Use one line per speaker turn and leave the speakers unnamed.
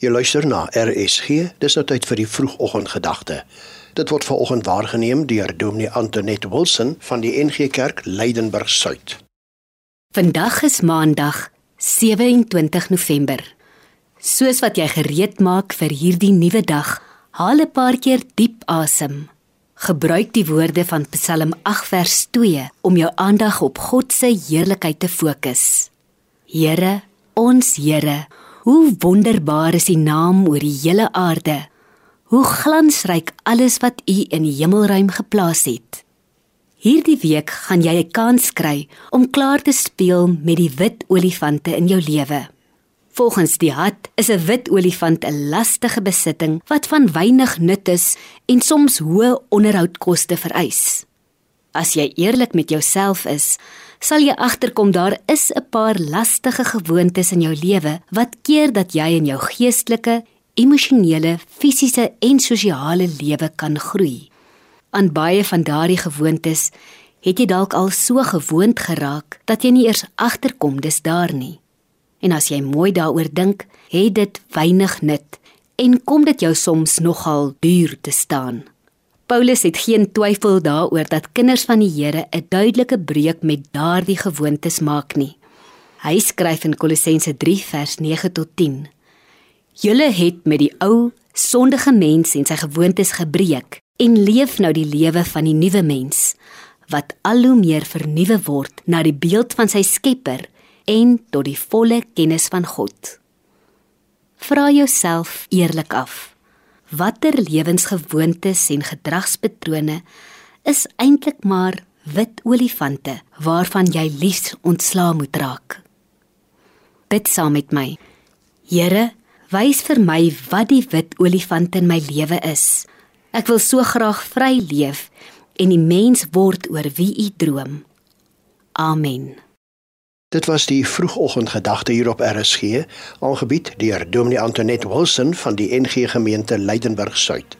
Jy luister na RSG. Dis nou tyd vir die vroegoggendgedagte. Dit word vanoggend waargeneem deur Dominee Antoinette Wilson van die NG Kerk Leidenburg Suid.
Vandag is Maandag, 27 November. Soos wat jy gereed maak vir hierdie nuwe dag, haal 'n paar keer diep asem. Gebruik die woorde van Psalm 8 vers 2 om jou aandag op God se heerlikheid te fokus. Here, ons Here, Hoe wonderbaar is U naam oor die hele aarde. Hoe glansryk alles wat U in die hemelruim geplaas het. Hierdie week gaan jy 'n kans kry om klaar te speel met die wit olifante in jou lewe. Volgens die Hat is 'n wit olifant 'n lastige besitting wat van weinig nut is en soms hoë onderhoudkoste vereis. As jy eerlik met jouself is, sal jy agterkom daar is 'n paar lastige gewoontes in jou lewe wat keer dat jy in jou geestelike, emosionele, fisiese en sosiale lewe kan groei. Aan baie van daardie gewoontes het jy dalk al so gewoond geraak dat jy nie eers agterkom dis daar nie. En as jy mooi daaroor dink, het dit weinig nut en kom dit jou soms nogal duur te staan. Paulus het geen twyfel daaroor dat kinders van die Here 'n duidelike breuk met daardie gewoontes maak nie. Hy skryf in Kolossense 3 vers 9 tot 10: Julle het met die ou sondige mens en sy gewoontes gebreek en leef nou die lewe van die nuwe mens wat al hoe meer vernuwe word na die beeld van sy Skepper en tot die volle kennis van God. Vra jouself eerlik af: watter lewensgewoontes en gedragspatrone is eintlik maar wit olifante waarvan jy liefs ontslaa moet raak. Bid saam met my. Here, wys vir my wat die wit olifant in my lewe is. Ek wil so graag vry leef en die mens word oor wie U droom. Amen.
Dit was die vroegoggendgedagte hier op RSG, aangebied deur Dominee Antoinette Wilson van die NG Gemeente Leidenburg Suid.